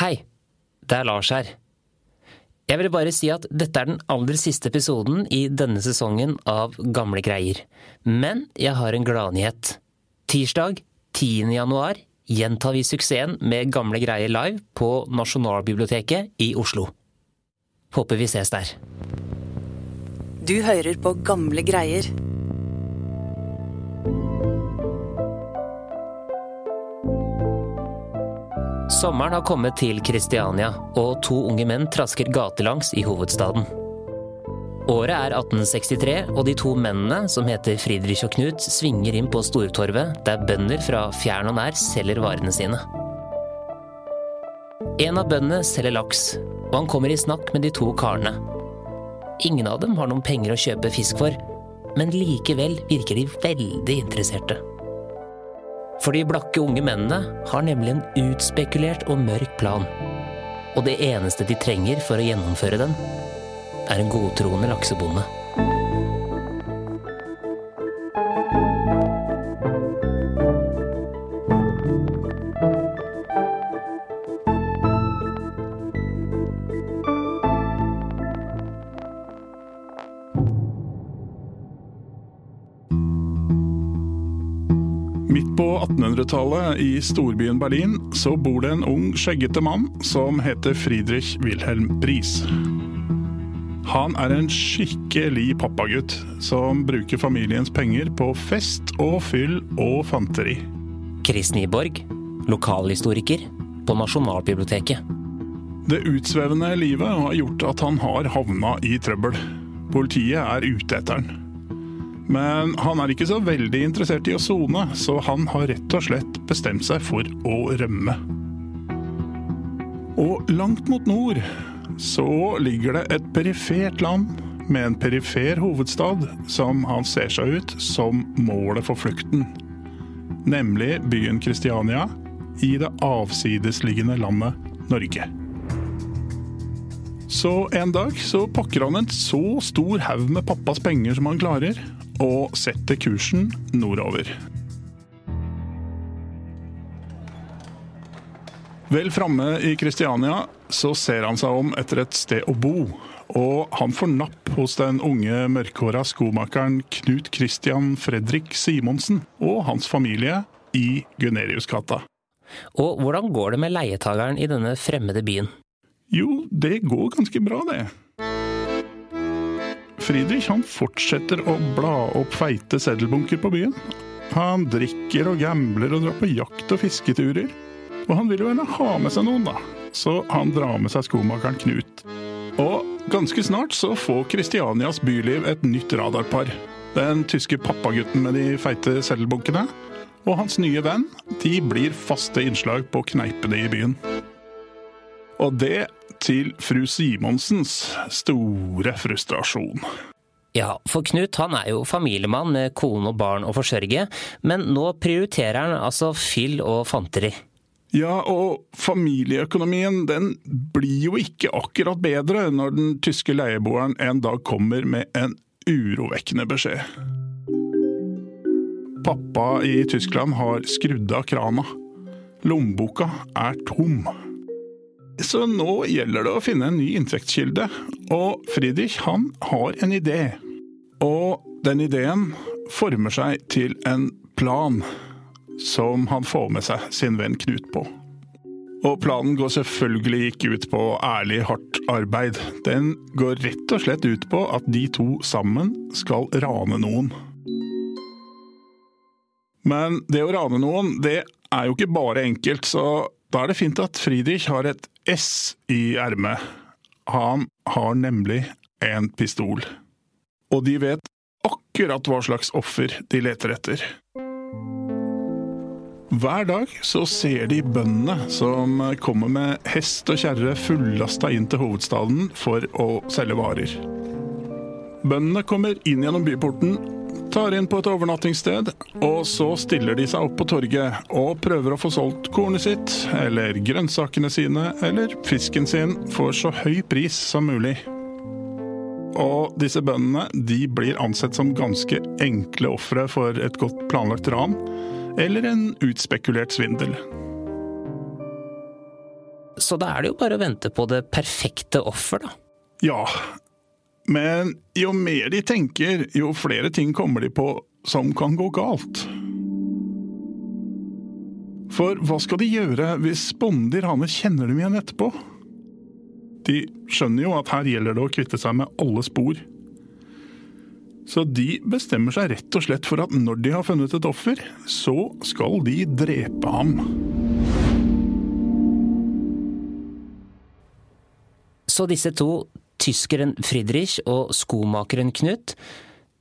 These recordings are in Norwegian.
Hei, det er Lars her. Jeg ville bare si at dette er den aller siste episoden i denne sesongen av Gamle greier. Men jeg har en gladnyhet. Tirsdag 10. januar gjentar vi suksessen med Gamle greier live på Nasjonalbiblioteket i Oslo. Håper vi ses der. Du hører på Gamle greier. Sommeren har kommet til Kristiania, og to unge menn trasker gatelangs i hovedstaden. Året er 1863, og de to mennene, som heter Friedrich og Knut, svinger inn på Stortorvet, der bønder fra fjern og nær selger varene sine. En av bøndene selger laks, og han kommer i snakk med de to karene. Ingen av dem har noen penger å kjøpe fisk for, men likevel virker de veldig interesserte. For de blakke unge mennene har nemlig en utspekulert og mørk plan. Og det eneste de trenger for å gjennomføre den, er en godtroende laksebonde. 1800-tallet i storbyen Berlin så bor det en ung, skjeggete mann som heter Friedrich Wilhelm Bries. Han er en skikkelig pappagutt som bruker familiens penger på fest og fyll og fanteri. Chris Nyborg, lokalhistoriker på Nasjonalbiblioteket. Det utsvevende livet har gjort at han har havna i trøbbel. Politiet er ute etter han. Men han er ikke så veldig interessert i å sone, så han har rett og slett bestemt seg for å rømme. Og langt mot nord så ligger det et perifert land med en perifer hovedstad som han ser seg ut som målet for flukten. Nemlig byen Kristiania i det avsidesliggende landet Norge. Så en dag så pakker han en så stor haug med pappas penger som han klarer, og setter kursen nordover. Vel framme i Kristiania så ser han seg om etter et sted å bo, og han får napp hos den unge mørkhåra skomakeren Knut Christian Fredrik Simonsen og hans familie i Guneriusgata. Og hvordan går det med leietageren i denne fremmede byen? Jo, det går ganske bra, det. Friedrich han fortsetter å bla opp feite seddelbunker på byen. Han drikker og gambler og drar på jakt og fisketurer. Og han vil jo gjerne ha med seg noen, da. Så han drar med seg skomakeren Knut. Og ganske snart så får Kristianias byliv et nytt radarpar. Den tyske pappagutten med de feite seddelbunkene og hans nye venn de blir faste innslag på kneipene i byen. Og det til fru Simonsens store frustrasjon. Ja, for Knut han er jo familiemann med kone og barn å forsørge, men nå prioriterer han altså fyll og fanteri. Ja, og familieøkonomien den blir jo ikke akkurat bedre når den tyske leieboeren en dag kommer med en urovekkende beskjed. Pappa i Tyskland har skrudd av krana. Lommeboka er tom. Så nå gjelder det å finne en ny inntektskilde, og Friedrich han har en idé. Og den ideen former seg til en plan som han får med seg sin venn Knut på. Og planen går selvfølgelig ikke ut på ærlig, hardt arbeid. Den går rett og slett ut på at de to sammen skal rane noen. Men det å rane noen, det er jo ikke bare enkelt, så da er det fint at Friedrich har et S i ermet. Han har nemlig en pistol. Og de vet akkurat hva slags offer de leter etter. Hver dag så ser de bøndene som kommer med hest og kjerre fullasta inn til hovedstaden for å selge varer. Bøndene kommer inn gjennom byporten, tar inn på et overnattingssted, og så stiller de seg opp på torget og prøver å få solgt kornet sitt, eller grønnsakene sine, eller fisken sin for så høy pris som mulig. Og disse bøndene de blir ansett som ganske enkle ofre for et godt planlagt ran, eller en utspekulert svindel. Så da er det jo bare å vente på det perfekte offer, da. Ja, men jo mer de tenker, jo flere ting kommer de på som kan gå galt. For hva skal de gjøre hvis bonder de kjenner dem igjen etterpå? De skjønner jo at her gjelder det å kvitte seg med alle spor. Så de bestemmer seg rett og slett for at når de har funnet et offer, så skal de drepe ham. Så disse to, tyskeren Friedrich og skomakeren Knut,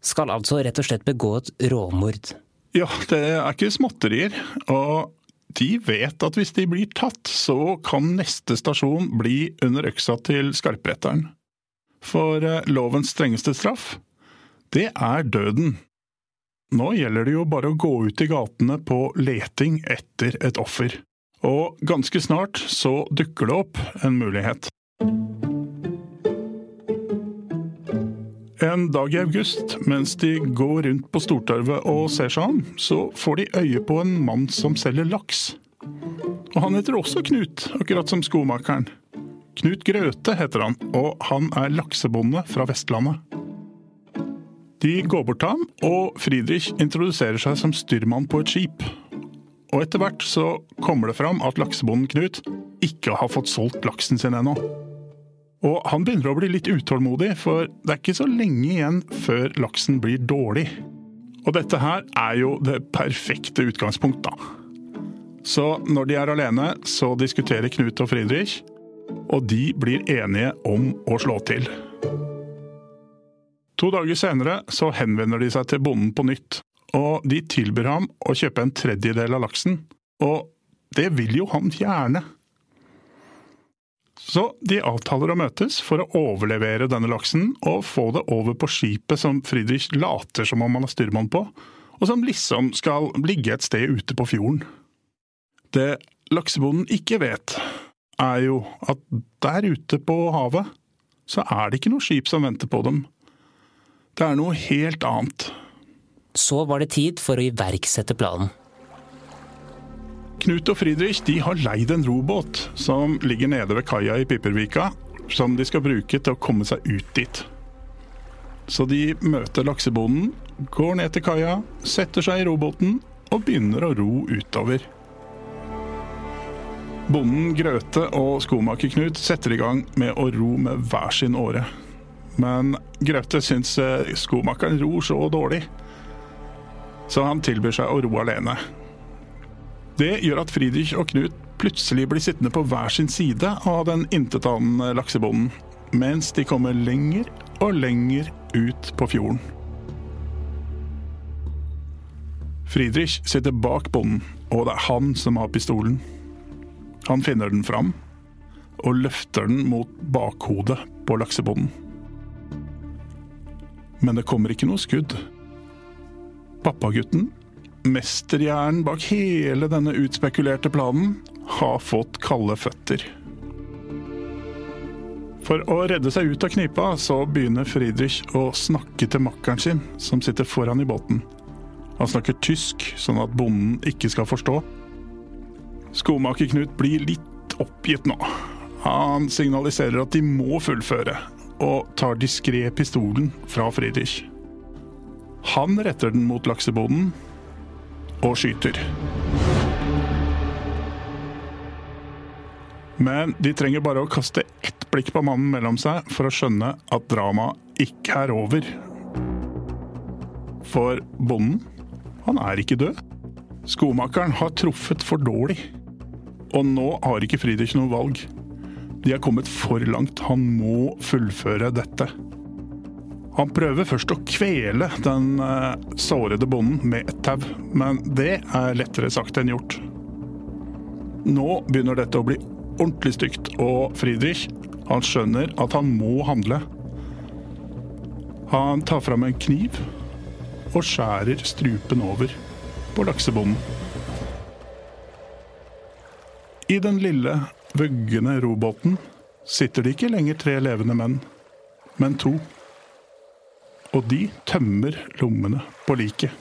skal altså rett og slett begå et råmord. Ja, det er ikke småtterier. Og de vet at hvis de blir tatt, så kan neste stasjon bli under øksa til skarpretteren. For eh, lovens strengeste straff, det er døden. Nå gjelder det jo bare å gå ut i gatene på leting etter et offer. Og ganske snart så dukker det opp en mulighet. En dag i august, mens de går rundt på Stortorvet og ser seg om, så får de øye på en mann som selger laks. Og han heter også Knut, akkurat som skomakeren. Knut Grøte heter han, og han er laksebonde fra Vestlandet. De går bort til ham, og Friedrich introduserer seg som styrmann på et skip. Og etter hvert så kommer det fram at laksebonden Knut ikke har fått solgt laksen sin ennå. Og han begynner å bli litt utålmodig, for det er ikke så lenge igjen før laksen blir dårlig. Og dette her er jo det perfekte utgangspunkt, da. Så når de er alene, så diskuterer Knut og Friedrich, og de blir enige om å slå til. To dager senere så henvender de seg til bonden på nytt, og de tilbyr ham å kjøpe en tredjedel av laksen. Og det vil jo han gjerne. Så de avtaler å møtes for å overlevere denne laksen og få det over på skipet som Friedrich later som om han er styrmann på, og som liksom skal ligge et sted ute på fjorden. Det laksebonden ikke vet, er jo at der ute på havet så er det ikke noe skip som venter på dem. Det er noe helt annet. Så var det tid for å iverksette planen. Knut og Friedrich de har leid en robåt som ligger nede ved kaia i Pippervika, som de skal bruke til å komme seg ut dit. Så de møter laksebonden, går ned til kaia, setter seg i robåten og begynner å ro utover. Bonden Grøte og skomaker Knut setter i gang med å ro med hver sin åre. Men Grøte syns eh, skomakeren ror så dårlig, så han tilbyr seg å ro alene. Det gjør at Friedrich og Knut plutselig blir sittende på hver sin side av den intetanende laksebonden, mens de kommer lenger og lenger ut på fjorden. Friedrich sitter bak bonden, og det er han som har pistolen. Han finner den fram og løfter den mot bakhodet på laksebonden. Men det kommer ikke noe skudd. Pappagutten mesterhjernen bak hele denne utspekulerte planen har fått kalde føtter. For å redde seg ut av knipa, så begynner Friedrich å snakke til makkeren sin, som sitter foran i båten. Han snakker tysk, sånn at bonden ikke skal forstå. Skomaker Knut blir litt oppgitt nå. Han signaliserer at de må fullføre, og tar diskré pistolen fra Friedrich. Han retter den mot laksebonden, og skyter. Men de trenger bare å kaste ett blikk på mannen mellom seg for å skjønne at dramaet ikke er over. For bonden, han er ikke død. Skomakeren har truffet for dårlig. Og nå har ikke Friedrich noe valg. De er kommet for langt. Han må fullføre dette. Han prøver først å kvele den uh, sårede bonden med et tau, men det er lettere sagt enn gjort. Nå begynner dette å bli ordentlig stygt, og Friedrich han skjønner at han må handle. Han tar fram en kniv og skjærer strupen over på laksebonden. I den lille, vøggende robåten sitter det ikke lenger tre levende menn, men to og de tømmer lommene på liket.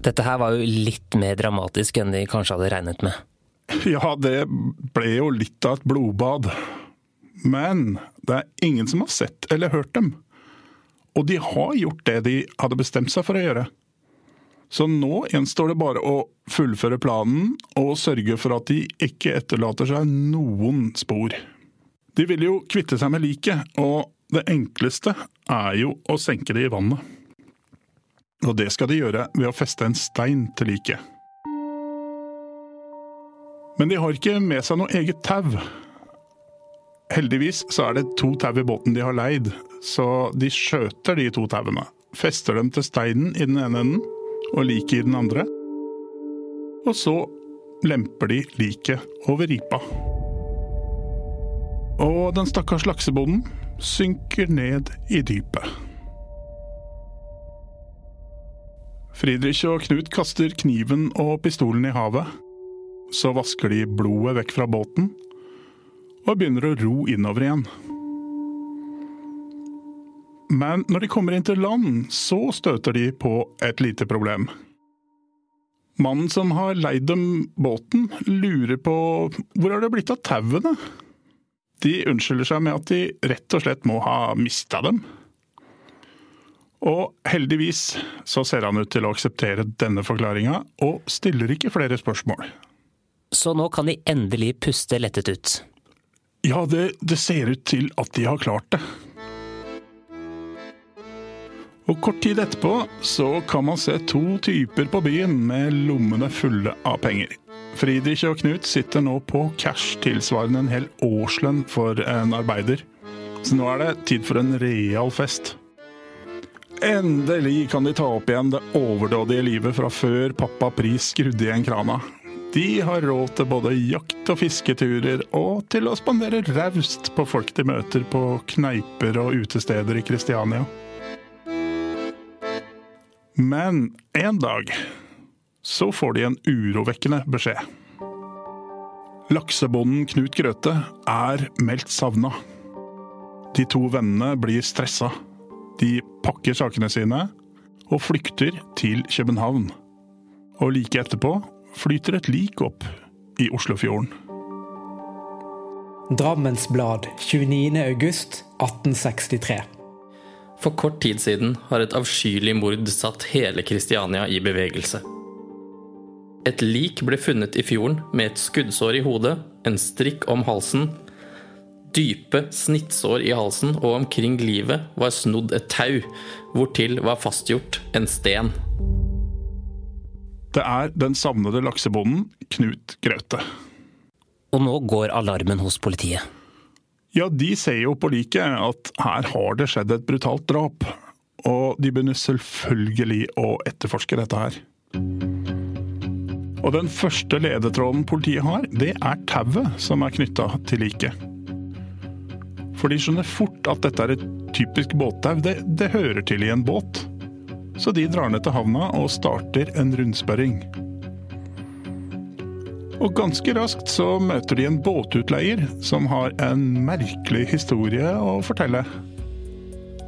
Dette her var jo litt mer dramatisk enn de kanskje hadde regnet med. Ja, det ble jo litt av et blodbad. Men det er ingen som har sett eller hørt dem. Og de har gjort det de hadde bestemt seg for å gjøre. Så nå gjenstår det bare å fullføre planen og sørge for at de ikke etterlater seg noen spor. De vil jo kvitte seg med liket, og det enkleste er jo å senke det i vannet. Og det skal de gjøre ved å feste en stein til liket. Men de har ikke med seg noe eget tau. Heldigvis så er det to tau i båten de har leid, så de skjøter de to tauene. Fester dem til steinen i den ene enden og liket i den andre. Og så lemper de liket over ripa. Og den stakkars laksebonden synker ned i dypet. Friedrich og Knut kaster kniven og pistolen i havet. Så vasker de blodet vekk fra båten og begynner å ro innover igjen. Men når de kommer inn til land, så støter de på et lite problem. Mannen som har leid dem båten, lurer på hvor har det blitt av tauene? De unnskylder seg med at de rett og slett må ha mista dem. Og heldigvis så ser han ut til å akseptere denne forklaringa, og stiller ikke flere spørsmål. Så nå kan de endelig puste lettet ut. Ja, det, det ser ut til at de har klart det. Og Kort tid etterpå så kan man se to typer på byen med lommene fulle av penger. Friedrich og Knut sitter nå på cash tilsvarende en hel årslønn for en arbeider. Så nå er det tid for en real fest. Endelig kan de ta opp igjen det overdådige livet fra før pappa Pris skrudde igjen krana. De har råd til både jakt- og fisketurer, og til å spandere raust på folk de møter på kneiper og utesteder i Kristiania. Men en dag så får de en urovekkende beskjed. Laksebonden Knut Grøthe er meldt savna. De to vennene blir stressa. De pakker sakene sine og flykter til København. Og like etterpå flyter et lik opp i Oslofjorden. Drammens Blad 29.8.1863. For kort tid siden har et avskyelig mord satt hele Kristiania i bevegelse. Et lik ble funnet i fjorden med et skuddsår i hodet, en strikk om halsen. Dype snittsår i halsen, og omkring livet var snodd et tau, hvortil var fastgjort en sten. Det er den savnede laksebonden Knut Graute. Og nå går alarmen hos politiet. Ja, de ser jo på liket at her har det skjedd et brutalt drap. Og de begynner selvfølgelig å etterforske dette her. Og den første ledetråden politiet har, det er tauet som er knytta til liket. For de skjønner fort at dette er et typisk båttau. Det, det hører til i en båt. Så de drar ned til havna og starter en rundspørring. Og ganske raskt så møter de en båtutleier som har en merkelig historie å fortelle.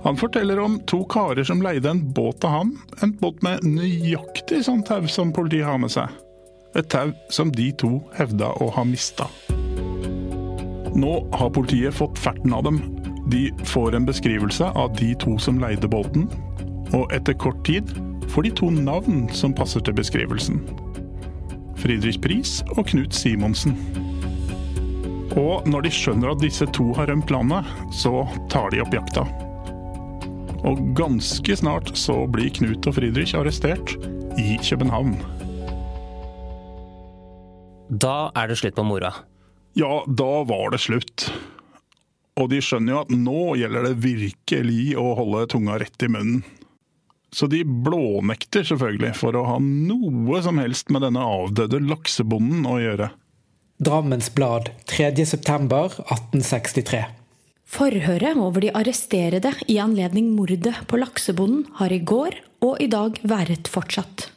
Han forteller om to karer som leide en båt av ham. En båt med nøyaktig sånn tau som politiet har med seg. Et tau som de to hevda å ha mista. Nå har politiet fått ferten av dem. De får en beskrivelse av de to som leide båten, og etter kort tid får de to navn som passer til beskrivelsen. Friedrich Pris og Knut Simonsen. Og når de skjønner at disse to har rømt landet, så tar de opp jakta. Og ganske snart så blir Knut og Friedrich arrestert i København. Da er det slutt på moroa. Ja, da var det slutt. Og de skjønner jo at nå gjelder det virkelig å holde tunga rett i munnen. Så de blånekter selvfølgelig for å ha noe som helst med denne avdøde laksebonden å gjøre. Drammens Blad 3.9.1863. Forhøret over de arresterede i anledning mordet på laksebonden har i går og i dag vært fortsatt.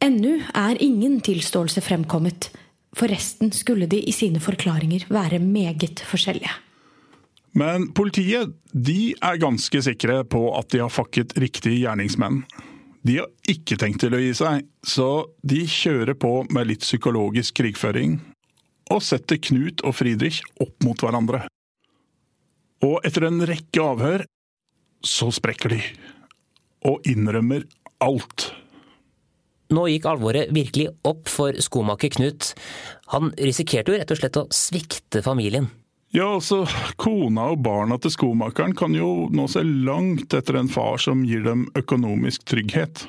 Ennå er ingen tilståelse fremkommet. Forresten skulle de i sine forklaringer være meget forskjellige. Men politiet de er ganske sikre på at de har fakket riktige gjerningsmenn. De har ikke tenkt til å gi seg, så de kjører på med litt psykologisk krigføring. og setter Knut og Friedrich opp mot hverandre. Og etter en rekke avhør så sprekker de, og innrømmer alt. Nå gikk alvoret virkelig opp for skomaker Knut. Han risikerte jo rett og slett å svikte familien. Ja, altså, kona og barna til skomakeren kan jo nå se langt etter en far som gir dem økonomisk trygghet.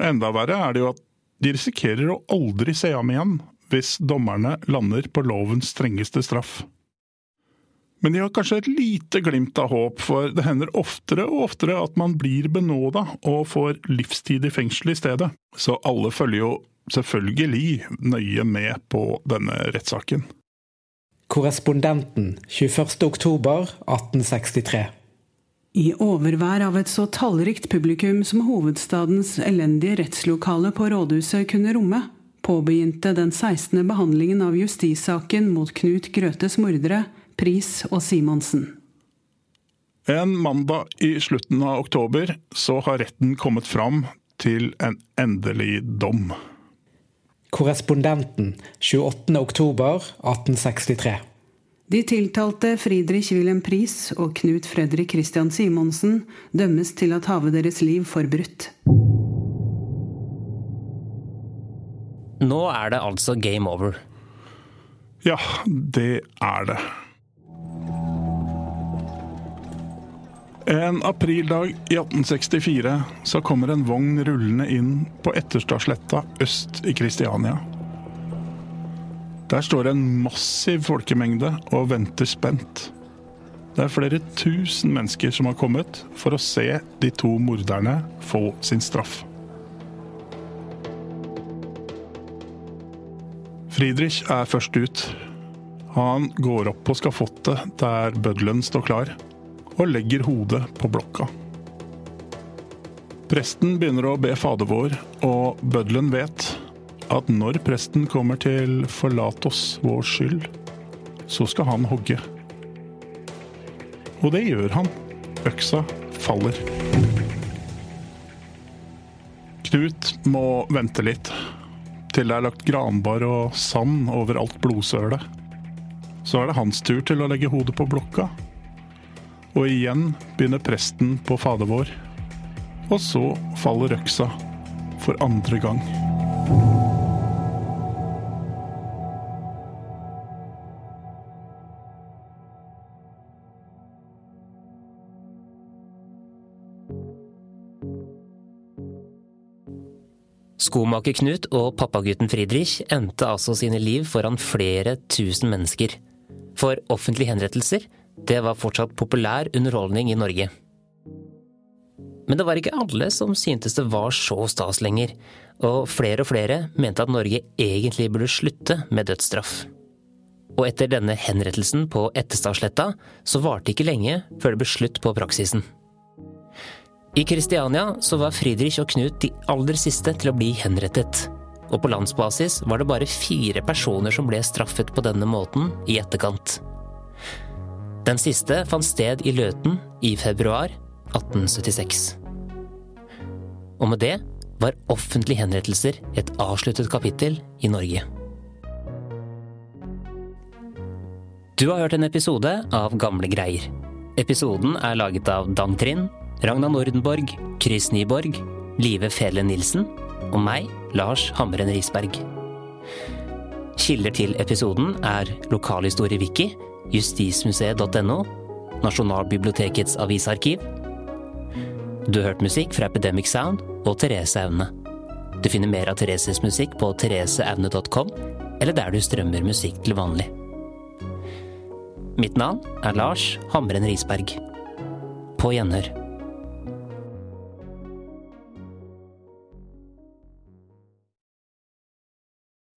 Enda verre er det jo at de risikerer å aldri se ham igjen hvis dommerne lander på lovens strengeste straff. Men de har kanskje et lite glimt av håp, for det hender oftere og oftere at man blir benåda og får livstid i fengsel i stedet. Så alle følger jo selvfølgelig nøye med på denne rettssaken. Korrespondenten 21. oktober 1863. I overvær av et så tallrikt publikum som hovedstadens elendige rettslokale på rådhuset kunne romme, påbegynte den 16. behandlingen av justissaken mot Knut Grøtes mordere, Pris og Simonsen. En mandag i slutten av oktober så har retten kommet fram til en endelig dom. Korrespondenten 28. oktober 1863. De tiltalte Friedrich Wilhelm Pris og Knut Fredrik Christian Simonsen dømmes til at have deres liv forbrutt. Nå er det altså game over. Ja, det er det. En aprildag i 1864 så kommer en vogn rullende inn på Etterstadsletta øst i Kristiania. Der står en massiv folkemengde og venter spent. Det er flere tusen mennesker som har kommet for å se de to morderne få sin straff. Friedrich er først ut. Han går opp på skafottet der bøddelen står klar, og legger hodet på blokka. Presten begynner å be Fader vår, og bøddelen vet at når presten kommer til 'forlat oss vår skyld', så skal han hogge. Og det gjør han. Øksa faller. Knut må vente litt, til det er lagt granbar og sand over alt blodsølet. Så er det hans tur til å legge hodet på blokka. Og igjen begynner presten på Fader vår. Og så faller øksa for andre gang. Skomaker Knut og pappagutten Friedrich endte altså sine liv foran flere tusen mennesker. For offentlige henrettelser, det var fortsatt populær underholdning i Norge. Men det var ikke alle som syntes det var så stas lenger, og flere og flere mente at Norge egentlig burde slutte med dødsstraff. Og etter denne henrettelsen på Etterstadsletta så varte det ikke lenge før det ble slutt på praksisen. I Kristiania så var Friedrich og Knut de aller siste til å bli henrettet. Og på landsbasis var det bare fire personer som ble straffet på denne måten i etterkant. Den siste fant sted i Løten i februar 1876. Og med det var offentlige henrettelser et avsluttet kapittel i Norge. Du har hørt en episode av Gamle greier. Episoden er laget av Dang Trind, Ragna Nordenborg, Chris Nyborg, Live Fele Nilsen og meg, Lars Hamren Risberg. Kilder til episoden er Lokalhistorie-wiki, justismuseet.no, Nasjonalbibliotekets avisarkiv. Du har hørt musikk fra Epidemic Sound og Therese Aune. Du finner mer av Thereses musikk på thereseaune.com, eller der du strømmer musikk til vanlig. Mitt navn er Lars Hamren Risberg. På gjenhør.